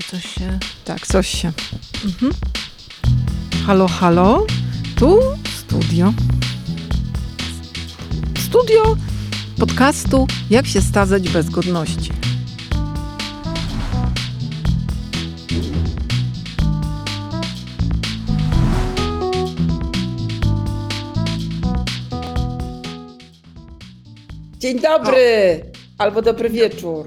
czy coś się... Tak, coś się. Mhm. Halo, halo? Tu studio. Studio podcastu Jak się stazać bez godności. Dzień dobry! Albo dobry wieczór.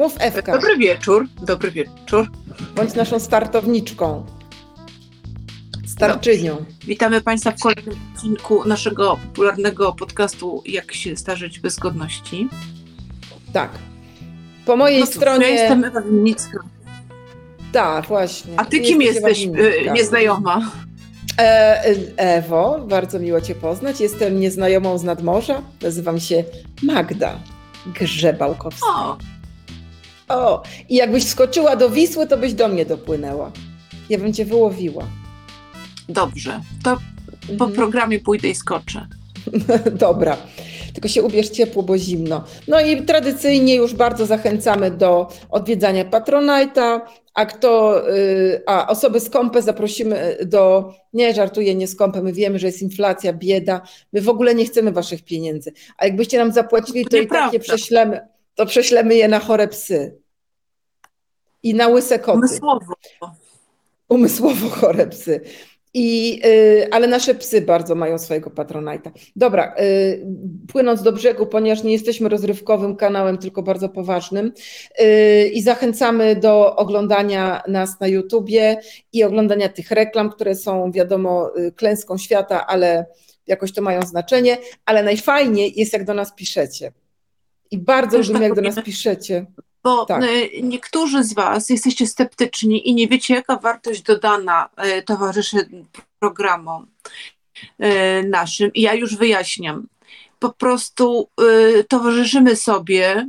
Mów Ewka. Dobry wieczór, dobry wieczór. Bądź naszą startowniczką. Starczynią. Witamy Państwa w kolejnym odcinku naszego popularnego podcastu Jak się starzeć bez godności. Tak. Po mojej No cóż, stronie. Ja jestem Ewa Winnicka. Tak, właśnie. A ty kim jesteś, y, nieznajoma? E, e, Ewo, bardzo miło Cię poznać. Jestem nieznajomą z nadmorza. Nazywam się Magda Grzebałkowska. O, O, i jakbyś skoczyła do Wisły, to byś do mnie dopłynęła. Ja bym Cię wyłowiła. dobrze. To po Mhm. programie pójdę i skoczę. Dobra, tylko się ubierz ciepło, bo zimno. No i tradycyjnie już bardzo zachęcamy do odwiedzania Patronite'a, a kto, y, a osoby skąpe zaprosimy do, nie żartuję, nie skąpe, my wiemy, że jest inflacja, bieda, my w ogóle nie chcemy waszych pieniędzy, a jakbyście nam zapłacili, To to i tak je prześlemy, to prześlemy je na chore psy i na łyse koty Umysłowo. umysłowo chore psy. I, y, ale nasze psy bardzo mają swojego patronajta. Dobra, y, płynąc do brzegu, ponieważ nie jesteśmy rozrywkowym kanałem, tylko bardzo poważnym y, i zachęcamy do oglądania nas na YouTubie i oglądania tych reklam, które są wiadomo y, klęską świata, ale jakoś to mają znaczenie, ale najfajniej jest jak do nas piszecie. I bardzo Też lubimy tak jak do nas piszecie. Bo Tak. y, niektórzy z Was jesteście sceptyczni i nie wiecie, jaka wartość dodana y, towarzyszy programom y, naszym. I ja już wyjaśniam. Po prostu towarzyszymy sobie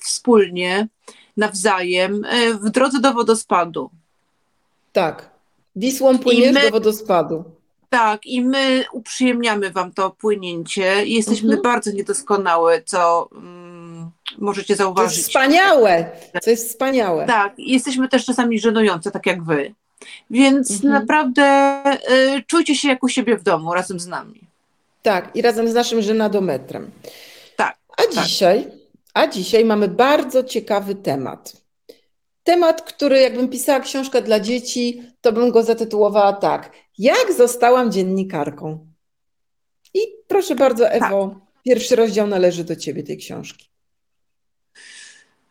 wspólnie, nawzajem, w drodze do wodospadu. Tak. Wisłą płyniesz my- do wodospadu. Tak, i my uprzyjemniamy Wam to płynięcie. Jesteśmy Mhm. bardzo niedoskonałe, co możecie To jest zauważyć. wspaniałe. To jest wspaniałe. Tak, jesteśmy też czasami żenujące, tak jak wy. Więc Mhm. naprawdę y, czujcie się jak u siebie w domu razem z nami. Tak, i razem z naszym żenadometrem. Tak, A dzisiaj, a dzisiaj mamy bardzo ciekawy temat. Temat, który jakbym pisała książkę dla dzieci, to bym go zatytułowała tak. Jak zostałam dziennikarką? I proszę bardzo, Ewo, pierwszy rozdział należy do ciebie tej książki.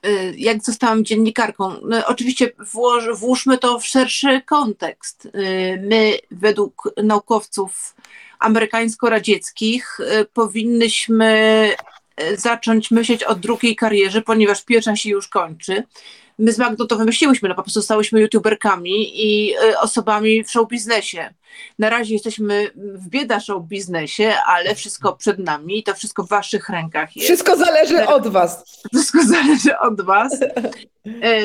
Y, Jak zostałam dziennikarką? No, oczywiście włoż, włóżmy to w szerszy kontekst. Y, My, według naukowców amerykańsko-radzieckich, y, powinnyśmy zacząć myśleć o drugiej karierze, ponieważ pierwsza się już kończy. My z Magdą to wymyśliłyśmy, no po prostu stałyśmy youtuberkami i y, osobami w show biznesie. Na razie jesteśmy w bieda show biznesie, ale wszystko przed nami i to wszystko w waszych rękach jest Wszystko zależy od was. wszystko zależy od Was. E,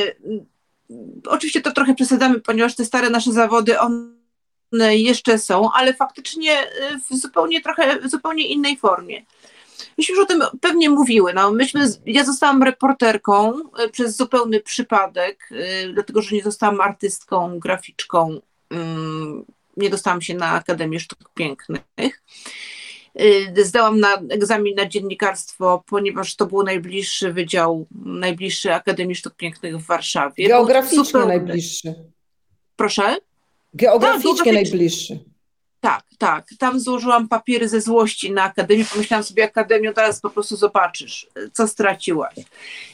oczywiście to trochę przesadzamy, ponieważ te stare nasze zawody, one jeszcze są, ale faktycznie e, w zupełnie trochę, w zupełnie innej formie. Myśmy już o tym pewnie mówiły. No, myśmy, ja zostałam reporterką e, przez zupełny przypadek, e, dlatego że nie zostałam artystką, graficzką. mm, Nie dostałam się na Akademię Sztuk Pięknych. Y, Zdałam na egzamin na dziennikarstwo, ponieważ to był najbliższy wydział, najbliższy Akademii Sztuk Pięknych w Warszawie. Geograficznie najbliższy. Proszę? Geograficznie geograficznie. najbliższy. Tak, tak. Tam złożyłam papiery ze złości na Akademii. Pomyślałam sobie, Akademio, teraz po prostu zobaczysz, co straciłaś.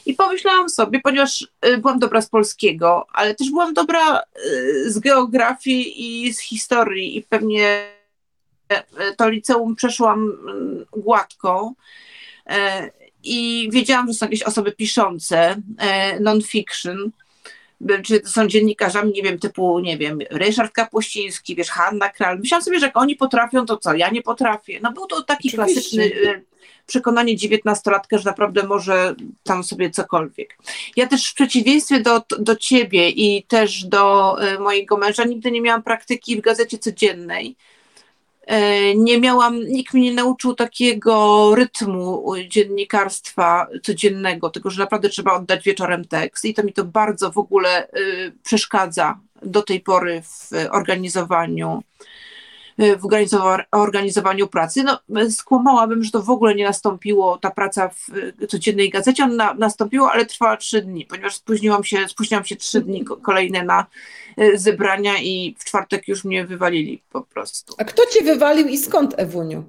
I pomyślałam sobie, ponieważ y, byłam dobra z polskiego, ale też byłam dobra y, z geografii i z historii i pewnie y, to liceum przeszłam gładko. I wiedziałam, że są jakieś osoby piszące, non-fiction, czy to są dziennikarzami, nie wiem, typu, nie wiem, Ryszard Kapuściński, wiesz, Hanna Kral. Myślałam sobie, że jak oni potrafią, to co, ja nie potrafię. No był to taki Oczywiście. klasyczny y, przekonanie dziewiętnastolatka, że naprawdę może tam sobie cokolwiek. Ja też w przeciwieństwie do, do ciebie i też do y, mojego męża nigdy nie miałam praktyki w gazecie codziennej. E, nie miałam, nikt mnie nie nauczył takiego rytmu dziennikarstwa codziennego, tego, że naprawdę trzeba oddać wieczorem tekst i to mi to bardzo w ogóle przeszkadza do tej pory w organizowaniu w organizowaniu pracy. No, skłamałabym, że to w ogóle nie nastąpiło, ta praca w codziennej gazecie, ona nastąpiła, ale trwała trzy dni, ponieważ spóźniłam się, spóźniłam się trzy dni kolejne na zebrania i w czwartek już mnie wywalili po prostu. A kto cię wywalił i skąd, Ewuniu?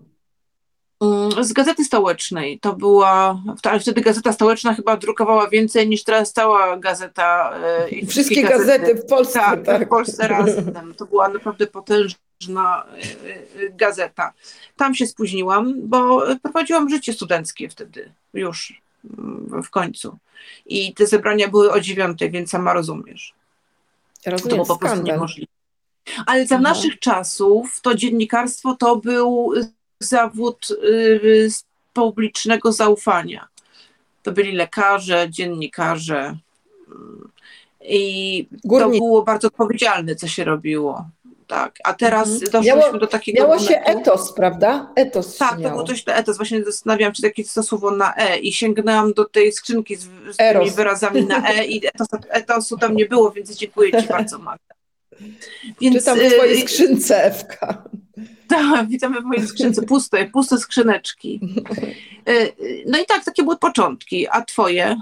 Mm, z Gazety Stołecznej. To była, ale wtedy Gazeta Stołeczna chyba drukowała więcej niż teraz cała gazeta. I wszystkie, wszystkie gazety, gazety, w Polsce. Tak, tak, w Polsce razem. To była naprawdę potężna e, gazeta. Tam się spóźniłam, bo prowadziłam życie studenckie wtedy już mm, w końcu. I te zebrania były o dziewiątej, więc sama rozumiesz. Rozumiem, to było po prostu niemożliwe. Ale za Aha. naszych czasów to dziennikarstwo to był zawód y, publicznego zaufania. To byli lekarze, dziennikarze i to było bardzo odpowiedzialne, co się robiło. Tak, a teraz mhm. doszliśmy miało, do takiego Miało momentu. się etos, prawda? Etos Tak, to było coś etos. Właśnie zastanawiałam się, jakie to słowo na E i sięgnęłam do tej skrzynki z, z tymi wyrazami na E i etos, etosu tam nie było, więc dziękuję Ci bardzo, Magda. Więc, Czytam w Twojej y, skrzynce, Ewka. Tak, witamy w mojej skrzynce, puste, puste skrzyneczki. Y, no i tak, takie były początki, a Twoje?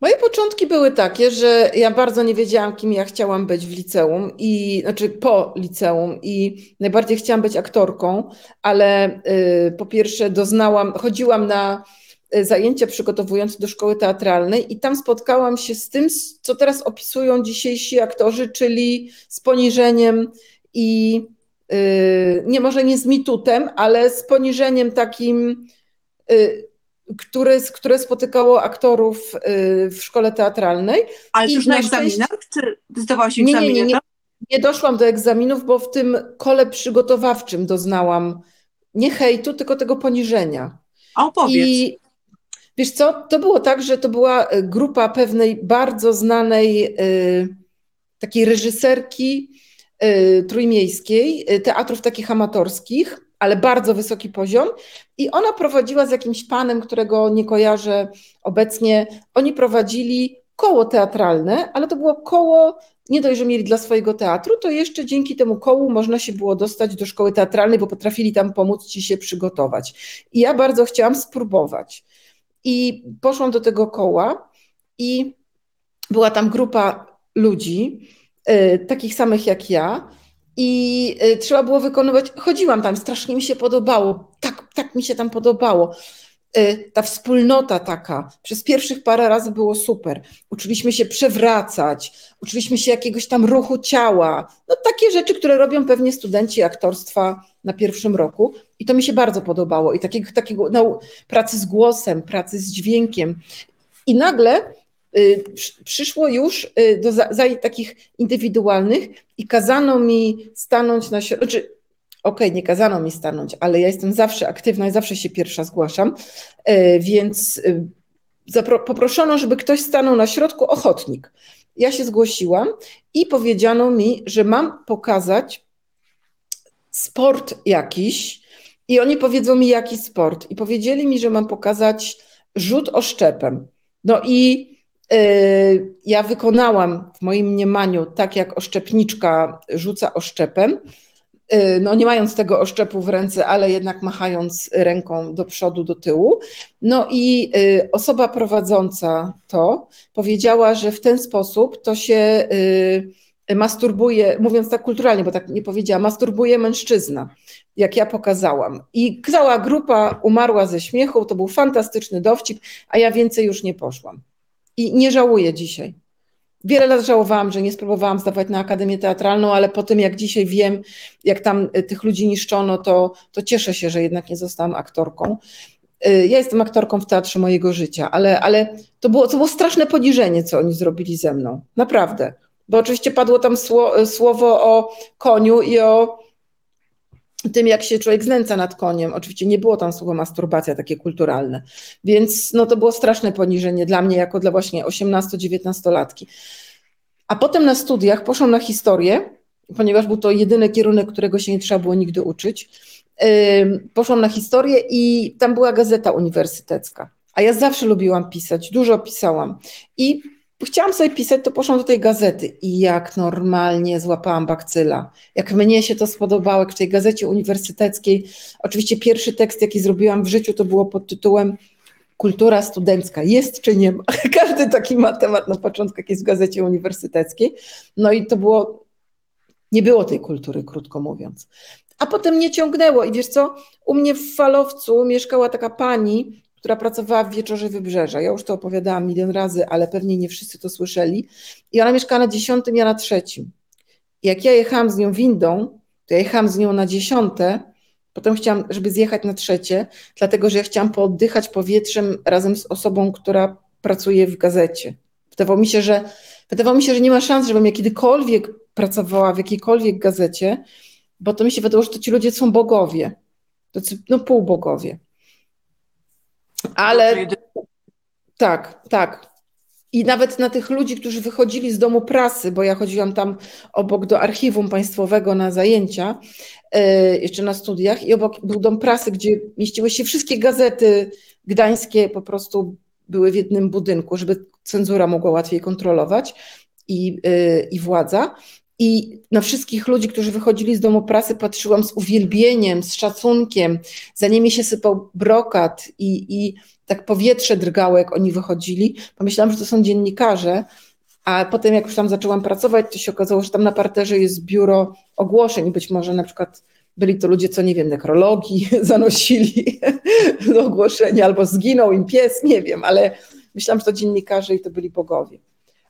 Moje początki były takie, że ja bardzo nie wiedziałam, kim ja chciałam być w liceum, i znaczy po liceum, i najbardziej chciałam być aktorką, ale y, po pierwsze doznałam, chodziłam na y, zajęcia przygotowujące do szkoły teatralnej i tam spotkałam się z tym, co teraz opisują dzisiejsi aktorzy, czyli z poniżeniem i y, nie może nie z mitutem, ale z poniżeniem takim y, które, które spotykało aktorów y, w szkole teatralnej. Ale już na egzaminach? Czy zdawałaś egzaminy? Nie, nie, nie, nie, doszłam do egzaminów, bo w tym kole przygotowawczym doznałam nie hejtu, tylko tego poniżenia. A opowiedz. I wiesz co, to było tak, że to była y, grupa pewnej bardzo znanej y, takiej reżyserki y, trójmiejskiej, teatrów takich amatorskich, ale bardzo wysoki poziom. I ona prowadziła z jakimś panem, którego nie kojarzę obecnie. Oni prowadzili koło teatralne, ale to było koło, nie dość, że mieli dla swojego teatru, to jeszcze dzięki temu kołu można się było dostać do szkoły teatralnej, bo potrafili tam pomóc ci się przygotować. I ja bardzo chciałam spróbować. I poszłam do tego koła i była tam grupa ludzi, yy, takich samych jak ja, i y, trzeba było wykonywać. Chodziłam tam, strasznie mi się podobało. Tak, tak mi się tam podobało. Y, ta wspólnota taka, przez pierwszych parę razy było super. Uczyliśmy się przewracać, uczyliśmy się jakiegoś tam ruchu ciała. No takie rzeczy, które robią pewnie studenci aktorstwa na pierwszym roku. I to mi się bardzo podobało. I takiego, takiego no, pracy z głosem, pracy z dźwiękiem. I nagle przyszło już y, do zajęć takich indywidualnych i kazano mi stanąć na środku, znaczy, okej, okay, nie kazano mi stanąć, ale ja jestem zawsze aktywna i zawsze się pierwsza zgłaszam, y, więc poproszono, żeby ktoś stanął na środku, ochotnik. Ja się zgłosiłam i powiedziano mi, że mam pokazać sport jakiś i oni powiedzą mi, jaki sport. I powiedzieli mi, że mam pokazać rzut oszczepem. No i Y, ja wykonałam w moim mniemaniu tak, jak oszczepniczka rzuca oszczepem, y, no nie mając tego oszczepu w ręce, ale jednak machając ręką do przodu, do tyłu. No i y, osoba prowadząca to powiedziała, że w ten sposób to się masturbuje, mówiąc tak kulturalnie, bo tak nie powiedziała, masturbuje mężczyzna, jak ja pokazałam. I cała grupa umarła ze śmiechu, to był fantastyczny dowcip, a ja więcej już nie poszłam. I nie żałuję dzisiaj. Wiele lat żałowałam, że nie spróbowałam zdawać na Akademię Teatralną, ale po tym, jak dzisiaj wiem, jak tam y, tych ludzi niszczono, to, to cieszę się, że jednak nie zostałam aktorką. Y, ja jestem aktorką w teatrze mojego życia, ale, ale to, było, to było straszne poniżenie, co oni zrobili ze mną. Naprawdę. Bo oczywiście padło tam sło, słowo o koniu i o tym, jak się człowiek znęca nad koniem. Oczywiście nie było tam słowa masturbacja takie kulturalne, więc no, to było straszne poniżenie dla mnie, jako dla właśnie 18-19-latki. A potem na studiach poszłam na historię ponieważ był to jedyny kierunek, którego się nie trzeba było nigdy uczyć. Poszłam na historię i tam była gazeta uniwersytecka. A ja zawsze lubiłam pisać, dużo pisałam. I chciałam sobie pisać, to poszłam do tej gazety i jak normalnie złapałam bakcyla. Jak mnie się to spodobało, jak w tej gazecie uniwersyteckiej. Oczywiście pierwszy tekst, jaki zrobiłam w życiu, to było pod tytułem Kultura studencka jest czy nie ma? Każdy taki ma temat na początku, jak jest w gazecie uniwersyteckiej. No i to było, nie było tej kultury, krótko mówiąc. A potem nie ciągnęło i wiesz co, u mnie w Falowcu mieszkała taka pani, która pracowała w Wieczorze Wybrzeża. Ja już to opowiadałam milion razy, ale pewnie nie wszyscy to słyszeli. I ona mieszkała na dziesiątym, ja na trzecim. Jak ja jechałam z nią windą, to ja jechałam z nią na dziesiąte, potem chciałam, żeby zjechać na trzecie, dlatego że ja chciałam pooddychać powietrzem razem z osobą, która pracuje w gazecie. Wydawało mi się, że, wydawało mi się, że nie ma szans, żebym ja kiedykolwiek pracowała w jakiejkolwiek gazecie, bo to mi się wydawało, że to ci ludzie są bogowie. To no półbogowie. Ale tak, tak. I nawet na tych ludzi, którzy wychodzili z domu prasy, bo ja chodziłam tam obok do archiwum państwowego na zajęcia, yy, jeszcze na studiach, i obok był dom prasy, gdzie mieściły się wszystkie gazety gdańskie, po prostu były w jednym budynku, żeby cenzura mogła łatwiej kontrolować i, yy, i władza. I na wszystkich ludzi, którzy wychodzili z domu prasy, patrzyłam z uwielbieniem, z szacunkiem. Za nimi się sypał brokat i, i tak powietrze drgało, jak oni wychodzili. Pomyślałam, że to są dziennikarze, a potem jak już tam zaczęłam pracować, to się okazało, że tam na parterze jest biuro ogłoszeń. Być może na przykład byli to ludzie, co nie wiem, nekrologii zanosili do ogłoszenia, albo zginął im pies, nie wiem, ale myślałam, że to dziennikarze i to byli bogowie.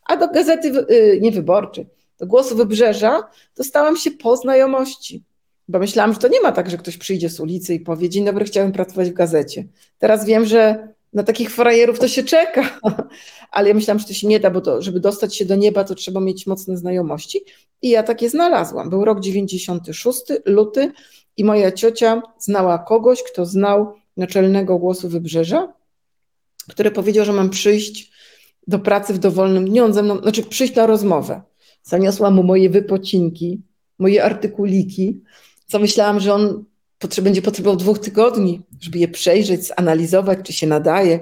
A do gazety y, niewyborczej do głosu wybrzeża, dostałam się po znajomości. Bo myślałam, że to nie ma tak, że ktoś przyjdzie z ulicy i powie: Dzień dobry, chciałem pracować w gazecie. Teraz wiem, że na takich frajerów to się czeka, ale ja myślałam, że to się nie da, bo to, żeby dostać się do nieba, to trzeba mieć mocne znajomości. I ja takie znalazłam. Był rok 96, luty, i moja ciocia znała kogoś, kto znał naczelnego głosu wybrzeża, który powiedział, że mam przyjść do pracy w dowolnym dniu, on ze mną, znaczy przyjść na rozmowę. Zaniosłam mu moje wypocinki, moje artykuliki, co myślałam, że on będzie potrzebował dwóch tygodni, żeby je przejrzeć, zanalizować, czy się nadaje.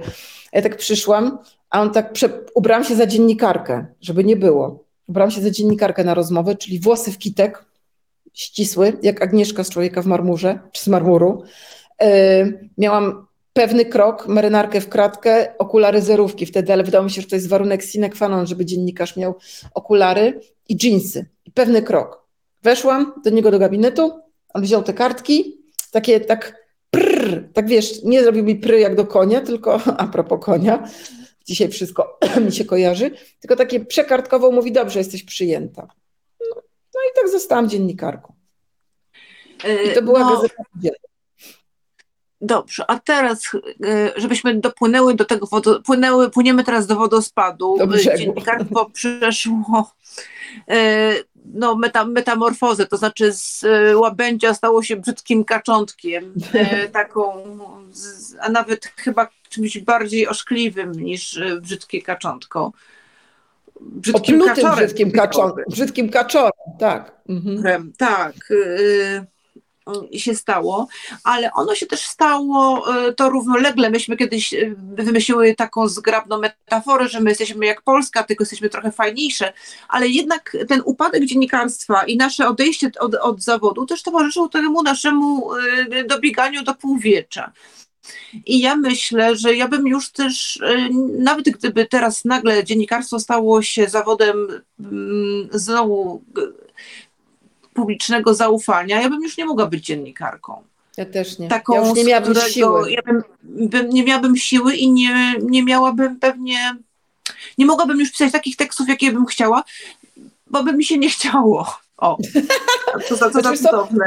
Ja tak przyszłam, a on tak, prze... ubrałam się za dziennikarkę, żeby nie było. Ubrałam się za dziennikarkę na rozmowę, czyli włosy w kitek, ścisły, jak Agnieszka z Człowieka w marmurze, czy z marmuru. Yy, miałam pewny krok, marynarkę w kratkę, okulary zerówki wtedy, ale wydało mi się, że to jest warunek sine qua non, żeby dziennikarz miał okulary i dżinsy. I pewny krok. Weszłam do niego do gabinetu, on wziął te kartki, takie tak prrr, tak wiesz, nie zrobił mi pry jak do konia, tylko a propos konia, dzisiaj wszystko mi się kojarzy, tylko takie przekartkowo mówi, dobrze, jesteś przyjęta. No, no i tak zostałam dziennikarką. I to była no, gazeta Dobrze, a teraz, e, żebyśmy dopłynęły do tego, wodo, płynęły, płyniemy teraz do wodospadu. Do Dziennikarstwo przeszło e, no, meta, metamorfozę, to znaczy z łabędzia stało się brzydkim kaczątkiem, taką, a nawet chyba czymś bardziej oszkliwym niż brzydkie kaczątko. Brzydkim kaczorem. Brzydkim, kaczorem, brzydkim kaczorem, tak. Mhm. Tak się stało, ale ono się też stało e, to równolegle. Myśmy kiedyś e, wymyśliły taką zgrabną metaforę, że my jesteśmy jak Polska, tylko jesteśmy trochę fajniejsze, ale jednak ten upadek dziennikarstwa i nasze odejście od, od zawodu też towarzyszył temu naszemu dobieganiu do półwiecza. I ja myślę, że ja bym już też, nawet gdyby teraz nagle dziennikarstwo stało się zawodem mm, znowu publicznego zaufania, ja bym już nie mogła być dziennikarką. Ja też nie. Taką, ja już nie miałabym którego, siły. Ja bym, bym, nie miałabym siły i nie, nie miałabym pewnie, nie mogłabym już pisać takich tekstów, jakie bym chciała, bo by mi się nie chciało. O, to za to znaczy, cudowne.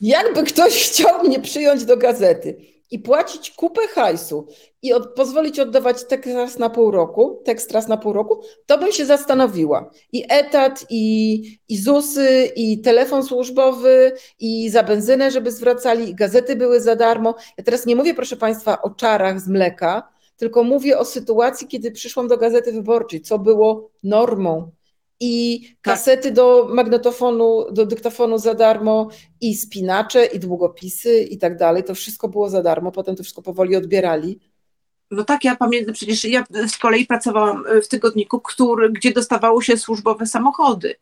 Jakby ktoś chciał mnie przyjąć do gazety i płacić kupę hajsu i od, pozwolić oddawać tekst na pół roku, tekst raz na pół roku, to bym się zastanowiła. I etat, i, i ZUSy, i telefon służbowy, i za benzynę, żeby zwracali, i gazety były za darmo. Ja teraz nie mówię, proszę Państwa, o czarach z mleka, tylko mówię o sytuacji, kiedy przyszłam do Gazety Wyborczej, co było normą. I kasety do magnetofonu, do dyktafonu za darmo, i spinacze, i długopisy, i tak dalej. To wszystko było za darmo, potem to wszystko powoli odbierali. No tak, ja pamiętam, przecież ja z kolei pracowałam w tygodniku, który, gdzie dostawało się służbowe samochody.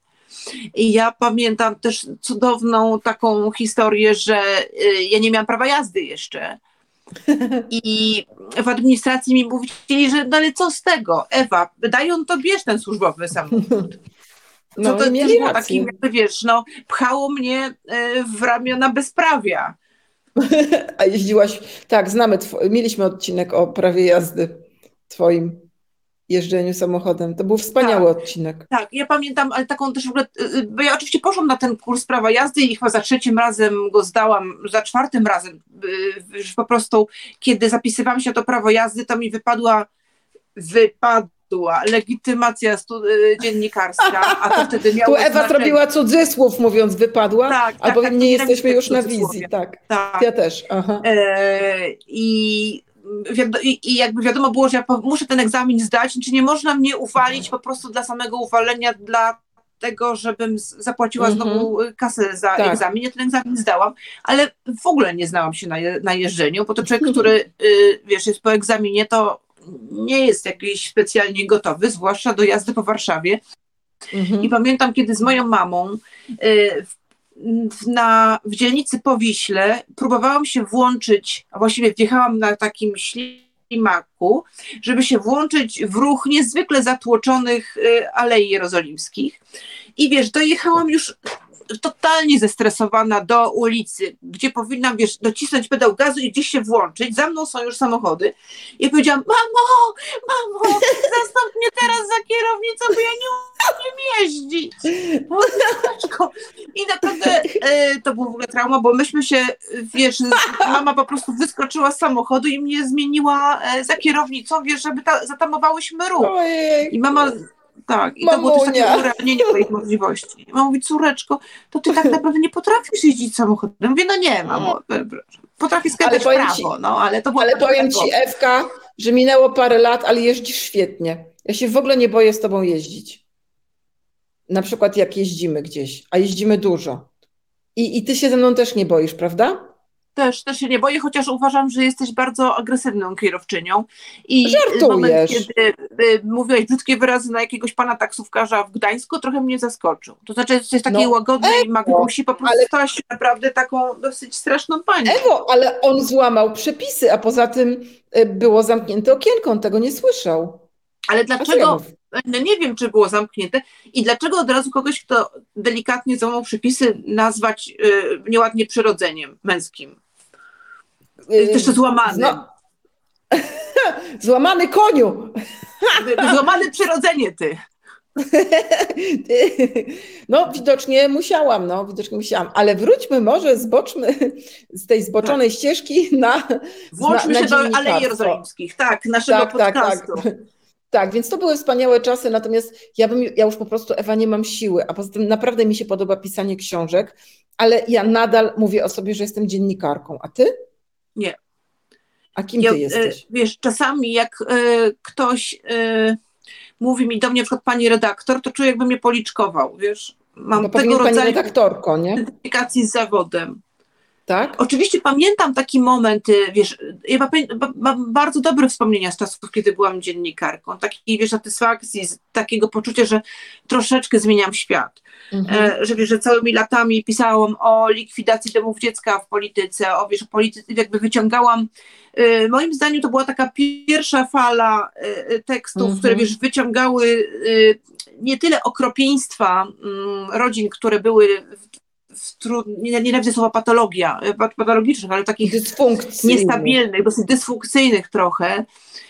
I ja pamiętam też cudowną taką historię, że y, ja nie miałam prawa jazdy jeszcze. I w administracji mi mówili, że no ale co z tego? Ewa, dają to bierz ten służbowy samochód. No, to też było takim, jakby wiesz, no, pchało mnie y, w ramiona bezprawia. A jeździłaś, tak, znamy, mieliśmy odcinek o prawie jazdy twoim jeżdżeniu samochodem. To był wspaniały tak, odcinek. Tak, ja pamiętam, ale taką też w ogóle, y, y, bo ja oczywiście poszłam na ten kurs prawa jazdy i chyba za trzecim razem go zdałam, za czwartym razem, że po prostu kiedy zapisywałam się na to prawo jazdy, to mi wypadła, wypadła legitymacja y, dziennikarska, a to wtedy miało Tu Ewa znaczenie. zrobiła cudzysłów mówiąc wypadła, tak, albowiem tak, tak, nie jesteśmy już na wizji. Tak, tak. ja też. Aha. E, I i, jakby wiadomo było, że ja muszę ten egzamin zdać, czy nie można mnie uwalić po prostu dla samego uwalenia, dla tego, żebym zapłaciła mm -hmm. znowu kasę za tak. egzamin. Ja ten egzamin zdałam, ale w ogóle nie znałam się na, je, na jeżdżeniu, bo to człowiek, który y, wiesz, jest po egzaminie, to nie jest jakiś specjalnie gotowy, zwłaszcza do jazdy po Warszawie. Mm -hmm. I pamiętam, kiedy z moją mamą y, na, w dzielnicy Powiśle próbowałam się włączyć, a właściwie wjechałam na takim ślimaku, żeby się włączyć w ruch niezwykle zatłoczonych y, Alei Jerozolimskich. I wiesz, dojechałam już totalnie zestresowana do ulicy, gdzie powinnam, wiesz, docisnąć pedał gazu i gdzieś się włączyć. Za mną są już samochody. I powiedziałam, mamo, mamo, zastaw mnie teraz za kierownicą, bo ja nie umiem jeździć. I naprawdę e, to było w ogóle trauma, bo myśmy się, wiesz, mama po prostu wyskoczyła z samochodu i mnie zmieniła e, za kierownicą, wiesz, żeby ta, zatamowałyśmy ruch. I mama tak, i Mamunia. to było też takie urealnienie moich możliwości. Mama mówi, córeczko, to ty tak naprawdę nie potrafisz jeździć samochodem. Mówię, no nie, mamo, potrafię skręcać prawo, ci, no, ale to było Ale powiem ci, Ewka, że minęło parę lat, ale jeździsz świetnie. Ja się w ogóle nie boję z tobą jeździć. Na przykład jak jeździmy gdzieś, a jeździmy dużo. I, I ty się ze mną też nie boisz, prawda? Też, też się nie boję, chociaż uważam, że jesteś bardzo agresywną kierowczynią. I Żartujesz. moment, kiedy y, mówiłeś brzydkie wyrazy na jakiegoś pana taksówkarza w Gdańsku, trochę mnie zaskoczył. To znaczy, jesteś takiej no, łagodnej Magnusi, po prostu ale... stałaś się naprawdę taką dosyć straszną panią. Ewo, ale on złamał przepisy, a poza tym y, było zamknięte okienko, on tego nie słyszał. Ale dlaczego, no nie wiem, czy było zamknięte i dlaczego od razu kogoś, kto delikatnie złamał przepisy, nazwać y, nieładnie przyrodzeniem męskim? Jeszcze złamany. No. złamany koniu. Złamane przyrodzenie ty. No, widocznie musiałam, no, widocznie musiałam, ale wróćmy może, zboczmy z tej zboczonej tak. ścieżki na. Włączmy na, na się do Alei Jerozolimskich, tak, naszego tak, podcastu. Tak, tak. Tak, więc to były wspaniałe czasy, natomiast ja, bym, ja już po prostu, Ewa, nie mam siły, a poza tym naprawdę mi się podoba pisanie książek, ale ja nadal mówię o sobie, że jestem dziennikarką, a ty? Nie. A kim ja, ty jesteś? E, wiesz, czasami jak e, ktoś e, mówi mi do mnie, na przykład pani redaktor, to czuję, jakby mnie policzkował, wiesz. Mam no, tego rodzaju pani redaktorko, nie? identyfikacji z zawodem. Tak? Oczywiście pamiętam taki moment, y, wiesz, ja mam bardzo dobre wspomnienia z czasów, kiedy byłam dziennikarką, takiej, wiesz, satysfakcji, takiego poczucia, że troszeczkę zmieniam świat. Mhm. E, że, wiesz, że całymi latami pisałam o likwidacji domów dziecka w polityce, o, wiesz, polityce, jakby wyciągałam, y, moim zdaniem to była taka pierwsza fala y, tekstów, mhm. które, wiesz, wyciągały nie tyle okropieństwa mm, rodzin, które były nie, nienawidzę słowa patologia, e, patologicznych, ale takich niestabilnych, dosyć dysfunkcyjnych trochę.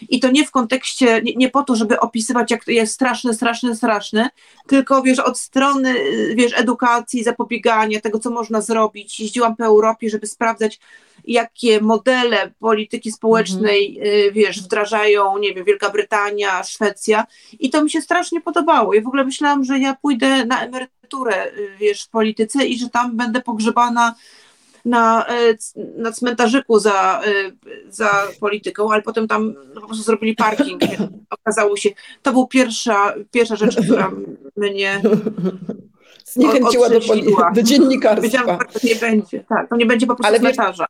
I to nie w kontekście, nie, nie, po to, żeby opisywać, jak to jest straszne, straszne, straszne, tylko wiesz, od strony wiesz, edukacji, zapobiegania, tego, co można zrobić. Jeździłam po Europie, żeby sprawdzać, jakie modele polityki społecznej, mm. wiesz, wdrażają, nie wiem, Wielka Brytania, Szwecja. I to mi się strasznie podobało. Ja w ogóle myślałam, że ja pójdę na emeryturę, y, wiesz, w polityce i że tam będę pogrzebana na, na cmentarzyku za, za polityką, ale potem tam po prostu zrobili parking. Okazało się, to była pierwsza, pierwsza rzecz, która mnie zniechęciła do, do dziennikarstwa. Wiedziałam, że to nie będzie. Tak, to nie będzie po prostu ale cmentarza.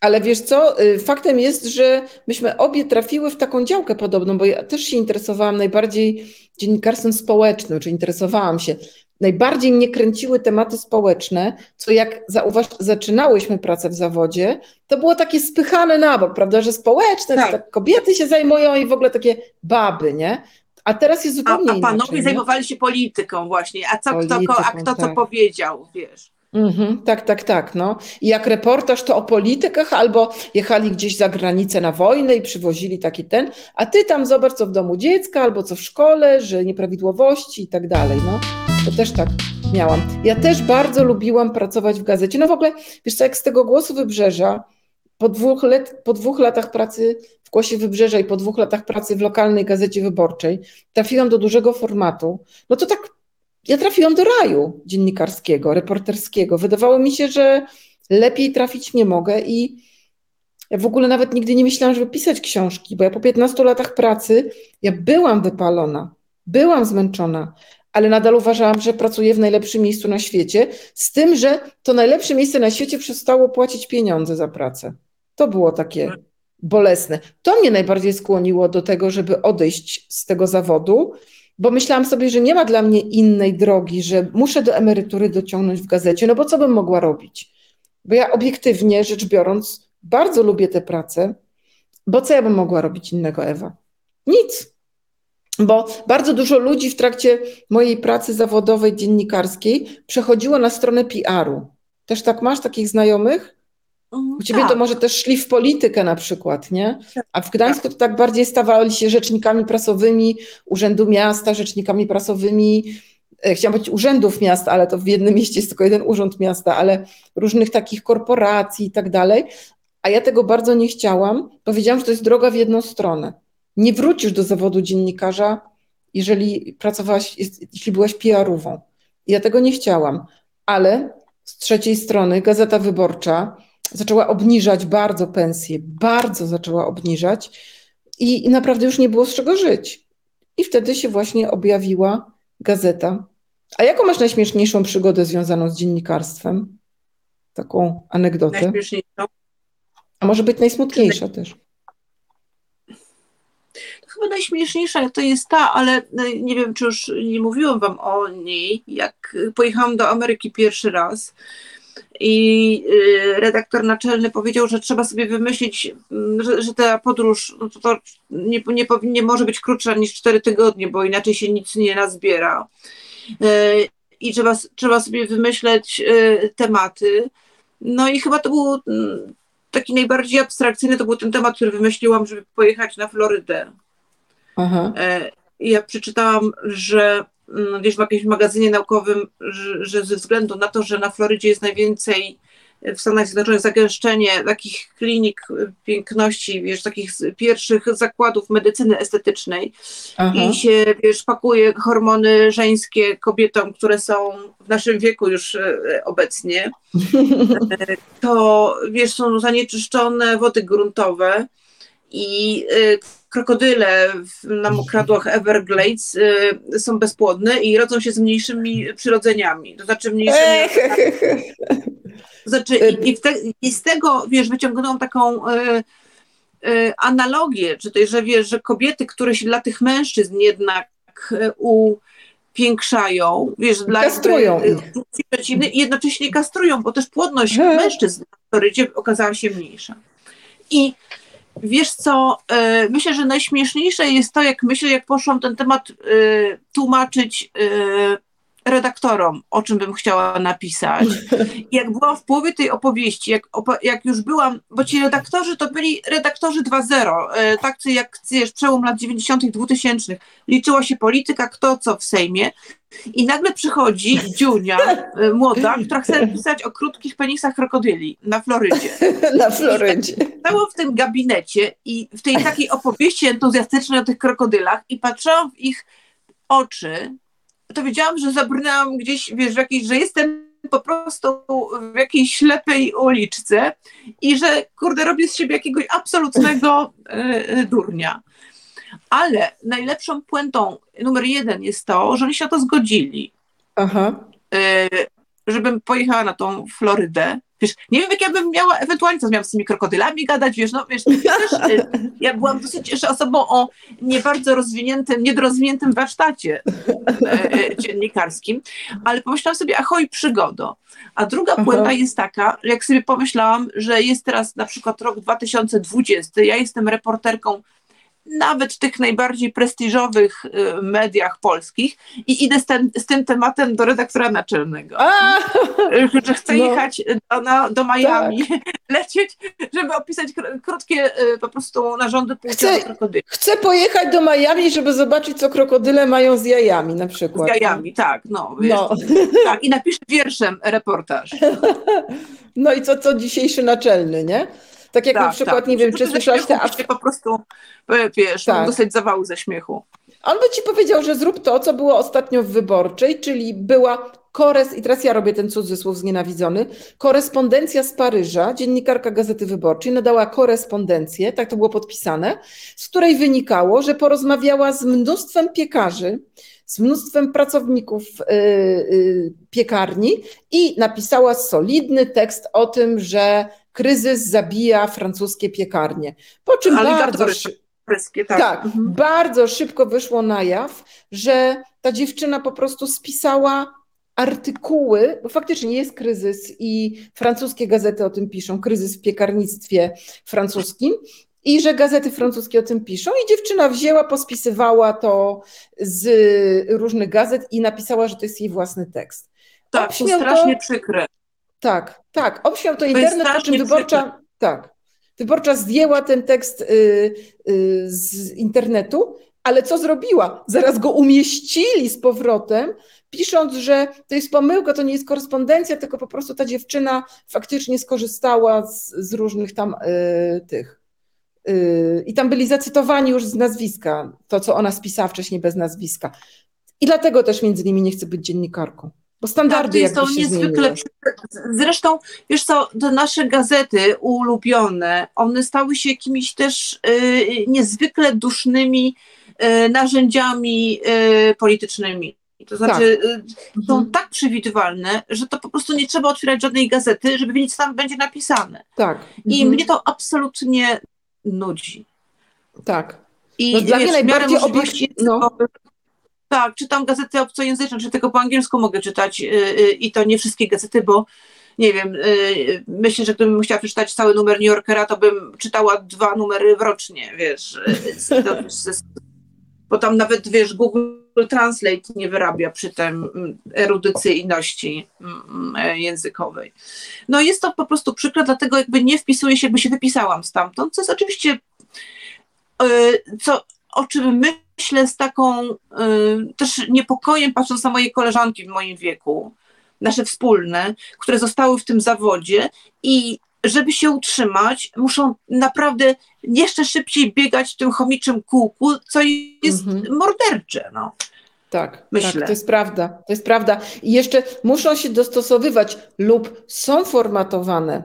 Ale wiesz co, y, faktem jest, że myśmy obie trafiły w taką działkę podobną, bo ja też się interesowałam najbardziej dziennikarstwem społecznym, czy interesowałam się. Najbardziej mnie kręciły tematy społeczne, co jak zauważ, zaczynałyśmy pracę w zawodzie, to było takie spychane na bok, prawda, że społeczne, tak. tak kobiety się zajmują i w ogóle takie baby, nie? A teraz jest zupełnie a, a panowie inaczej, zajmowali się polityką właśnie, a co Polityką, kto, a kto tak. co powiedział, wiesz. Mhm, tak, tak, tak. No. I jak reportaż to o politykach, albo jechali gdzieś za granicę na wojnę i przywozili taki ten, a ty tam zobacz, co w domu dziecka, albo co w szkole, że nieprawidłowości i tak dalej. No. To też tak miałam. Ja też bardzo lubiłam pracować w gazecie. No w ogóle, wiesz co, jak z tego głosu wybrzeża, po dwóch, let, po dwóch latach pracy w Głosie Wybrzeża i po dwóch latach pracy w lokalnej gazecie wyborczej trafiłam do dużego formatu, no to tak ja trafiłam do raju dziennikarskiego, reporterskiego. Wydawało mi się, że lepiej trafić nie mogę i ja w ogóle nawet nigdy nie myślałam, żeby pisać książki, bo ja po 15 latach pracy ja byłam wypalona, byłam zmęczona, ale nadal uważałam, że pracuję w najlepszym miejscu na świecie, z tym, że to najlepsze miejsce na świecie przestało płacić pieniądze za pracę. To było takie bolesne. To mnie najbardziej skłoniło do tego, żeby odejść z tego zawodu, bo myślałam sobie, że nie ma dla mnie innej drogi, że muszę do emerytury dociągnąć w gazecie, no bo co bym mogła robić? Bo ja obiektywnie rzecz biorąc, bardzo lubię tę pracę, bo co ja bym mogła robić innego, Ewa? Nic. Bo bardzo dużo ludzi w trakcie mojej pracy zawodowej, dziennikarskiej przechodziło na stronę PR-u. Też tak masz takich znajomych? Mhm, U ciebie tak. to może też szli w politykę na przykład, nie? A w Gdańsku to tak bardziej stawali się rzecznikami prasowymi Urzędu Miasta, rzecznikami prasowymi, e, chciałam powiedzieć urzędów miasta, ale to w jednym mieście jest tylko jeden urząd miasta, ale różnych takich korporacji i tak dalej. A ja tego bardzo nie chciałam. Powiedziałam, że to jest droga w jedną stronę. Nie wrócisz do zawodu dziennikarza, jeżeli pracowałaś, jeśli byłaś PR-ową. Ja tego nie chciałam. Ale z trzeciej strony Gazeta Wyborcza, zaczęła obniżać bardzo pensje, bardzo zaczęła obniżać i, i naprawdę już nie było z czego żyć. I wtedy się właśnie objawiła gazeta. A jaką masz najśmieszniejszą przygodę związaną z dziennikarstwem? Taką anegdotę. Najśmieszniejszą? A może być najsmutniejsza też. Chyba najśmieszniejsza to jest ta, ale no, nie wiem, czy już nie mówiłam wam o niej, jak pojechałam do Ameryki pierwszy raz i y, redaktor naczelny powiedział, że trzeba sobie wymyślić, mm, że, że ta podróż no to, to nie, nie, nie może być krótsza niż 4 tygodnie, bo inaczej się nic nie nazbiera. Y, I trzeba, trzeba sobie wymyśleć y, tematy. No i chyba to był mm, taki najbardziej abstrakcyjny, to był ten temat, który wymyśliłam, żeby pojechać na Florydę. Aha. Ja przeczytałam, że gdzieś w jakimś magazynie naukowym, że, że ze względu na to, że na Florydzie jest najwięcej w Stanach Zjednoczonych zagęszczenie takich klinik piękności, wiesz, takich pierwszych zakładów medycyny estetycznej Aha. i się, wiesz, pakuje hormony żeńskie kobietom, które są w naszym wieku już e, obecnie, e, to, wiesz, są zanieczyszczone wody gruntowe i e, krokodyle na mokradłach Everglades y, są bezpłodne i rodzą się z mniejszymi przyrodzeniami. To znaczy mniejszymi. To znaczy, i, te, i, z tego, wiesz, wyciągnąłam taką y, y, analogię, czy też, że wiesz, że kobiety, które się dla tych mężczyzn jednak y, upiększają, wiesz, dla kastrują przeciwny i jednocześnie kastrują, bo też płodność mężczyzn w Florydzie okazała się mniejsza. I Wiesz co, e, myślę, że najśmieszniejsze jest to, jak myślę, jak poszłam ten temat e, tłumaczyć e, redaktorom, o czym bym chciała napisać. Jak byłam w połowie tej opowieści, jak, jak już byłam, bo ci redaktorzy to byli redaktorzy 2.0, e, tacy jak wiesz, przełom lat 90., 2000. Liczyła się polityka, kto co w Sejmie. I nagle przychodzi Dziunia, e, młoda, która chce pisać o krótkich penisach krokodyli na Florydzie. Na Florydzie. Stało w tym gabinecie i w tej takiej opowieści entuzjastycznej o tych krokodylach i patrzyłam w ich oczy to wiedziałam, że zabrnęłam gdzieś, wiesz, w jakiejś, że jestem po prostu w jakiejś ślepej uliczce i że, kurde, robię z siebie jakiegoś absolutnego y, durnia. Ale najlepszą puentą numer jeden jest to, że oni się na to zgodzili. Aha. Y, żebym pojechała na tą Florydę. Wiesz, nie wiem, jak ja bym miała, ewentualnie co miałam z tymi krokodylami gadać, wiesz, no wiesz, też, y, ja byłam dosyć jeszcze osobą o nie bardzo rozwiniętym, niedorozwiniętym warsztacie e, dziennikarskim, ale pomyślałam sobie, ahoj, przygodo. A druga puenta jest taka, jak sobie pomyślałam, że jest teraz na przykład rok 2020, ja jestem reporterką nawet tych najbardziej prestiżowych y, mediach polskich i idę z, ten, z tym tematem do redaktora naczelnego. A! Że chcę no. jechać do, na, do Miami, tak. lecieć, żeby opisać krótkie y, po prostu narządy płciowe krokodyli. Chcę pojechać do Miami, żeby zobaczyć, co krokodyle mają z jajami na przykład. Z jajami, tak. No, no. tak I napiszę wierszem reportaż. No i co, co dzisiejszy naczelny, nie? Tak jak tak, na przykład, tak. nie wiem, czy słyszałaś te... Af... po prostu, wiesz, tak. dosyć zawału ze śmiechu. On by ci powiedział, że zrób to, co było ostatnio w Wyborczej, czyli była kores, i teraz ja robię ten cudzysłów znienawidzony, korespondencja z Paryża, dziennikarka Gazety Wyborczej nadała korespondencję, tak to było podpisane, z której wynikało, że porozmawiała z mnóstwem piekarzy, z mnóstwem pracowników yy, yy, piekarni i napisała solidny tekst o tym, że kryzys zabija francuskie piekarnie. Po czym bardzo, tak, tak mhm. bardzo szybko wyszło na jaw, że ta dziewczyna po prostu spisała artykuły, bo faktycznie jest kryzys i francuskie gazety o tym piszą, kryzys w piekarnictwie francuskim, i że gazety francuskie o tym piszą. I dziewczyna wzięła, pospisywała to z różnych gazet i napisała, że to jest jej własny tekst. Tak, to strasznie to, przykre. Tak, tak. Obśmiał to, to internet, po czym wyborcza. Tak. Wyborcza zdjęła ten tekst y, y, z internetu, ale co zrobiła? Zaraz go umieścili z powrotem, pisząc, że to jest pomyłka, to nie jest korespondencja, tylko po prostu ta dziewczyna faktycznie skorzystała z, z różnych tam y, tych. Y, I tam byli zacytowani już z nazwiska, to co ona spisała wcześniej bez nazwiska. I dlatego też między innymi nie chce być dziennikarką. Bo standardy tak, jest to niezwykle. Zresztą, wiesz co, te nasze gazety ulubione, one stały się jakimiś też y, niezwykle dusznymi y, narzędziami y, politycznymi. To znaczy, tak. Y, są mhm. tak przewidywalne, że to po prostu nie trzeba otwierać żadnej gazety, żeby wiedzieć, co tam będzie napisane. Tak. I mhm. mnie to absolutnie nudzi. Tak. I no, dla mnie najbardziej. No. Tak, czytam gazety obcojęzyczne, czy tylko po angielsku mogę czytać y, y, i to nie wszystkie gazety, bo nie wiem, y, myślę, że gdybym musiała przeczytać cały numer New Yorkera, to bym czytała dwa numery rocznie, wiesz, bo tam nawet, wiesz, Google Translate nie wyrabia przy tym mm, erudycyjności mm, mm, językowej. No jest to po prostu przykre, dlatego jakby nie wpisuję się, jakby się wypisałam stamtąd, co jest oczywiście, co, o czym my myślę z taką y, też niepokojem, patrząc na moje koleżanki w moim wieku, nasze wspólne, które zostały w tym zawodzie i żeby się utrzymać, muszą naprawdę jeszcze szybciej biegać w tym chomiczym kółku, co jest mhm. mordercze. No. Tak, Myślę. tak, to jest prawda. To jest prawda. I jeszcze muszą się dostosowywać lub są formatowane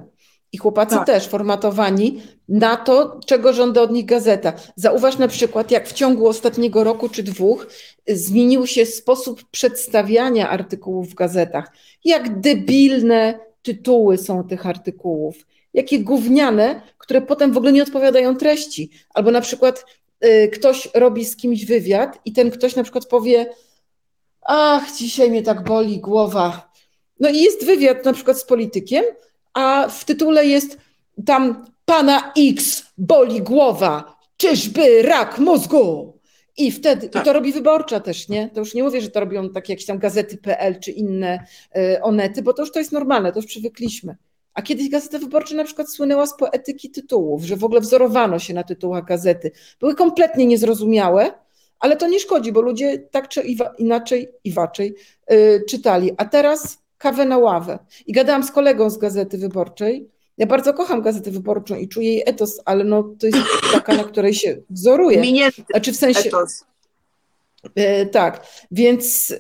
i chłopacy tak. też formatowani na to, czego żąda od nich gazeta. Zauważ na przykład, jak w ciągu ostatniego roku czy dwóch zmienił się sposób przedstawiania artykułów w gazetach. Jak debilne tytuły są tych artykułów, jakie gówniane, które potem w ogóle nie odpowiadają treści. Albo na przykład y, ktoś robi z kimś wywiad i ten ktoś na przykład powie: Ach, dzisiaj mnie tak boli głowa. No i jest wywiad na przykład z politykiem, a w tytule jest tam pana X boli głowa, czyżby rak mózgu? I wtedy, tak. i to robi wyborcza też, nie? To już nie mówię, że to robią takie jakieś tam gazety.pl czy inne y, onety, bo to już to jest normalne, to już przywykliśmy. A kiedyś Gazeta Wyborcza na przykład słynęła z poetyki tytułów, że w ogóle wzorowano się na tytułach gazety. Były kompletnie niezrozumiałe, ale to nie szkodzi, bo ludzie tak czy inaczej, iwaczej yy, czytali. A teraz kawę na ławę. I gadałam z kolegą z Gazety Wyborczej. Ja bardzo kocham Gazetę Wyborczą i czuję jej etos, ale no, to jest taka, na której się wzoruje. Minięty znaczy w sensie, etos. E, tak, więc e,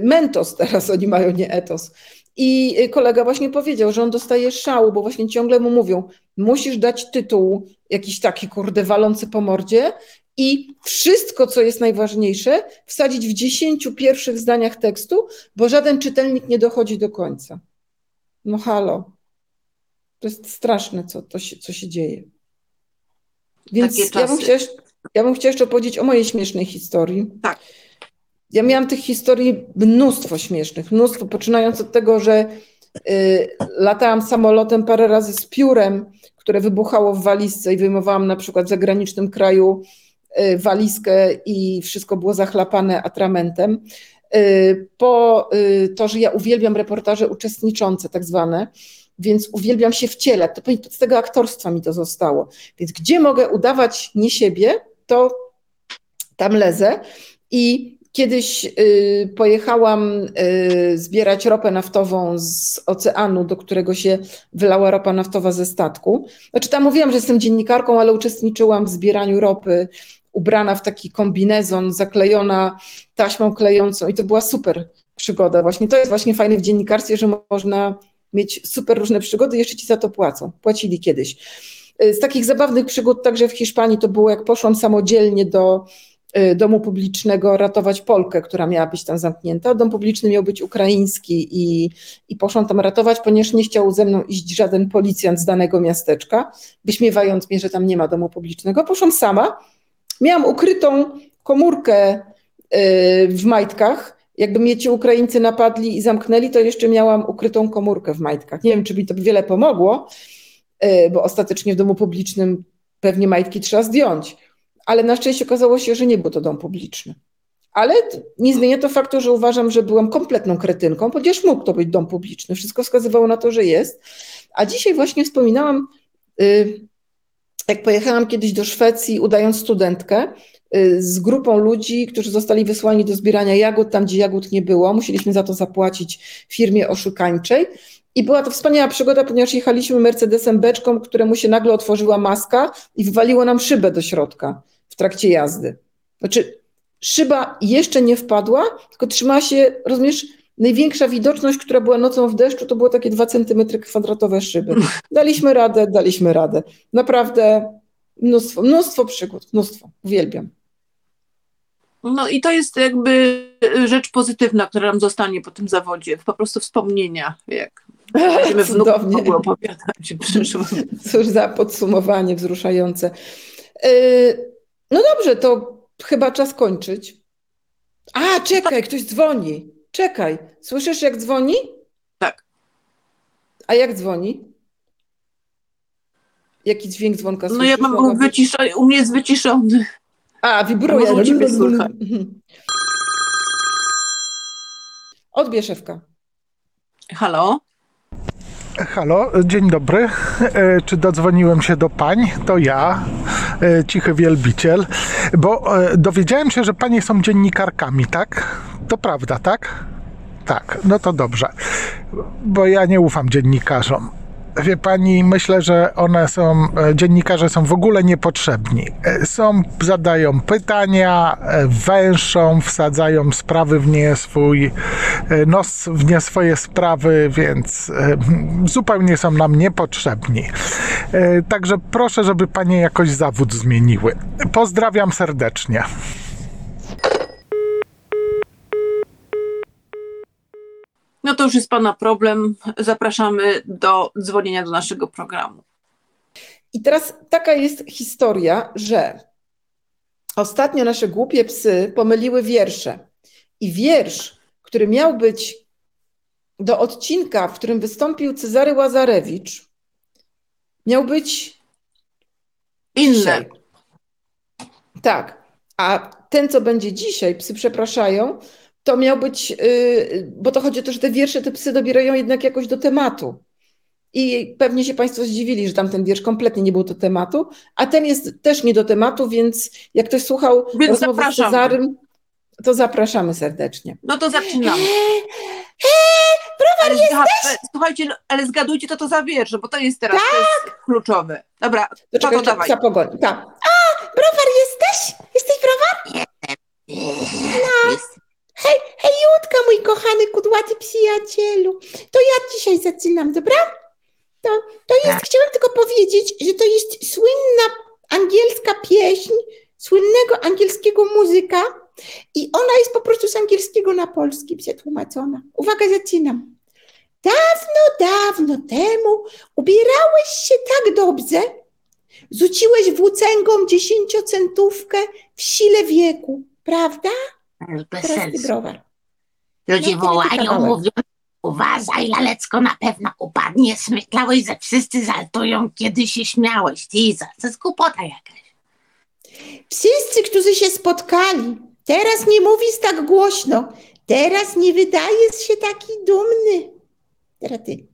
mentos teraz oni mają, nie etos. I kolega właśnie powiedział, że on dostaje szału, bo właśnie ciągle mu mówią, musisz dać tytuł jakiś taki, kurde, walący po mordzie i wszystko, co jest najważniejsze, wsadzić w dziesięciu pierwszych zdaniach tekstu, bo żaden czytelnik nie dochodzi do końca. No halo. To jest straszne, co, to się, co się dzieje. Więc ja bym, chciała, ja bym chciała jeszcze opowiedzieć o mojej śmiesznej historii. Tak. Ja miałam tych historii mnóstwo śmiesznych, mnóstwo, poczynając od tego, że y, latałam samolotem parę razy z piórem, które wybuchało w walizce i wyjmowałam na przykład w zagranicznym kraju y, walizkę i wszystko było zachlapane atramentem. Y, po y, to, że ja uwielbiam reportaże uczestniczące, tak zwane, więc uwielbiam się w ciele. To z tego aktorstwa mi to zostało. Więc gdzie mogę udawać nie siebie, to tam lezę. I kiedyś y, pojechałam y, zbierać ropę naftową z oceanu, do którego się wylała ropa naftowa ze statku. Znaczy tam mówiłam, że jestem dziennikarką, ale uczestniczyłam w zbieraniu ropy, ubrana w taki kombinezon, zaklejona taśmą klejącą i to była super przygoda. Właśnie to jest właśnie fajne w dziennikarstwie, że można mieć super różne przygody jeszcze ci za to płacą. Płacili kiedyś. Y, z takich zabawnych przygód także w Hiszpanii to było, jak poszłam samodzielnie do y, domu publicznego ratować Polkę, która miała być tam zamknięta. Dom publiczny miał być ukraiński i, i poszłam tam ratować, ponieważ nie chciał ze mną iść żaden policjant z danego miasteczka, wyśmiewając mnie, że tam nie ma domu publicznego. Poszłam sama. Miałam ukrytą komórkę y, w majtkach, jakby mnie ci Ukraińcy napadli i zamknęli, to jeszcze miałam ukrytą komórkę w majtkach. Nie wiem, czy mi to wiele pomogło, y, bo ostatecznie w domu publicznym pewnie majtki trzeba zdjąć. Ale na szczęście okazało się, że nie był to dom publiczny. Ale nie zmienia to faktu, że uważam, że byłam kompletną kretynką, ponieważ mógł to być dom publiczny. Wszystko wskazywało na to, że jest. A dzisiaj właśnie wspominałam, y, jak pojechałam kiedyś do Szwecji, udając studentkę, z grupą ludzi, którzy zostali wysłani do zbierania jagód, tam gdzie jagód nie było. Musieliśmy za to zapłacić firmie oszukańczej. I była to wspaniała przygoda, ponieważ jechaliśmy Mercedesem beczką, któremu się nagle otworzyła maska i wywaliło nam szybę do środka w trakcie jazdy. Znaczy, szyba jeszcze nie wpadła, tylko trzymała się, rozumiesz, największa widoczność, która była nocą w deszczu, to było takie dwa centymetry kwadratowe szyby. Daliśmy radę, daliśmy radę. Naprawdę mnóstwo, mnóstwo przygód, mnóstwo. Uwielbiam. No i to jest jakby rzecz pozytywna, która nam zostanie po tym zawodzie, po prostu wspomnienia, jak będziemy wnukom opowiadać przyszło. Cóż za podsumowanie wzruszające. Yy, no dobrze, to chyba czas kończyć. A, czekaj, ktoś dzwoni. Czekaj, słyszysz jak dzwoni? Tak. A jak dzwoni? Jaki dźwięk dzwonka słyszysz? No ja mam wyciszony, u mnie jest wyciszony. A, wibruje. Odbierz Ewka. Halo? Halo, dzień dobry. E, czy dodzwoniłem się do pań? To ja, e, cichy wielbiciel, bo e, dowiedziałem się, że panie są dziennikarkami, tak? To prawda, tak? Tak, no to dobrze, bo ja nie ufam dziennikarzom. Wie pani, myślę, że one są, e, dziennikarze są w ogóle niepotrzebni. E, są, zadają pytania, e, węszą, wsadzają sprawy w nie swój nos, w nie swoje sprawy, więc zupełnie są nam niepotrzebni. Także proszę, żeby panie jakoś zawód zmieniły. Pozdrawiam serdecznie. No to już jest Pana problem. Zapraszamy do dzwonienia do naszego programu. I teraz taka jest historia, że ostatnio nasze głupie psy pomyliły wiersze. I wiersz, który miał być do odcinka, w którym wystąpił Cezary Łazarewicz, miał być inny. Tak. A ten, co będzie dzisiaj, psy przepraszają, to miał być, y, bo to chodzi o to, że te wiersze, te psy dobierają jednak jakoś do tematu. I pewnie się Państwo zdziwili, że tamten wiersz kompletnie nie był do tematu, a ten jest też nie do tematu, więc jak ktoś słuchał więc rozmowy zapraszamy. z Cezarym, to zapraszamy serdecznie. No to zaczynamy. Eee, eee, jesteś? Słuchajcie, no, ale zgadujcie, to to za wiersz, bo to jest teraz tak? to jest tak. kluczowe. Dobra, to, czekaj, to dawaj. Pogoń. Tak. A, browar jesteś? Jesteś browar? Nie. No. Hej Jutka, mój kochany kudłaty przyjacielu. To ja dzisiaj zaczynam, dobra? To, to jest, chciałam tylko powiedzieć, że to jest słynna angielska pieśń słynnego angielskiego muzyka i ona jest po prostu z angielskiego na polski przetłumaczona. Uwaga, zaczynam. Dawno, dawno temu ubierałeś się tak dobrze, rzuciłeś włócęgą dziesięciocentówkę w sile wieku, prawda? Bez sensu. browar. Ludzie No, wołają, mówią, uważaj, laleczko na pewno upadnie, smyklałeś, że wszyscy żartują, kiedy się śmiałeś. Ty, to jest głupota jakaś. Wszyscy, którzy się spotkali, teraz nie mówisz tak głośno, teraz nie wydajesz się taki dumny. Teraz ty.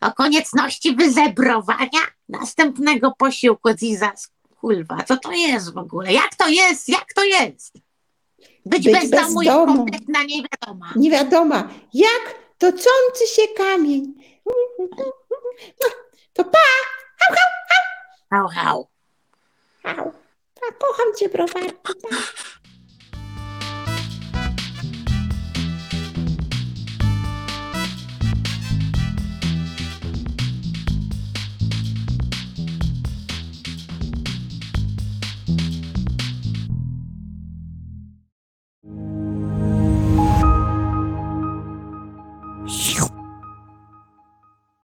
O konieczności wyzebrowania następnego posiłku Zizas. Kurwa, co to jest w ogóle? Jak to jest? Jak to jest? Być, Być bez, domu jest bezdomną. kompletna nie wiadoma. Nie wiadomo, jak toczący się kamień. To pa, Hał, hał. Au. Pa, kocham cię, browarku.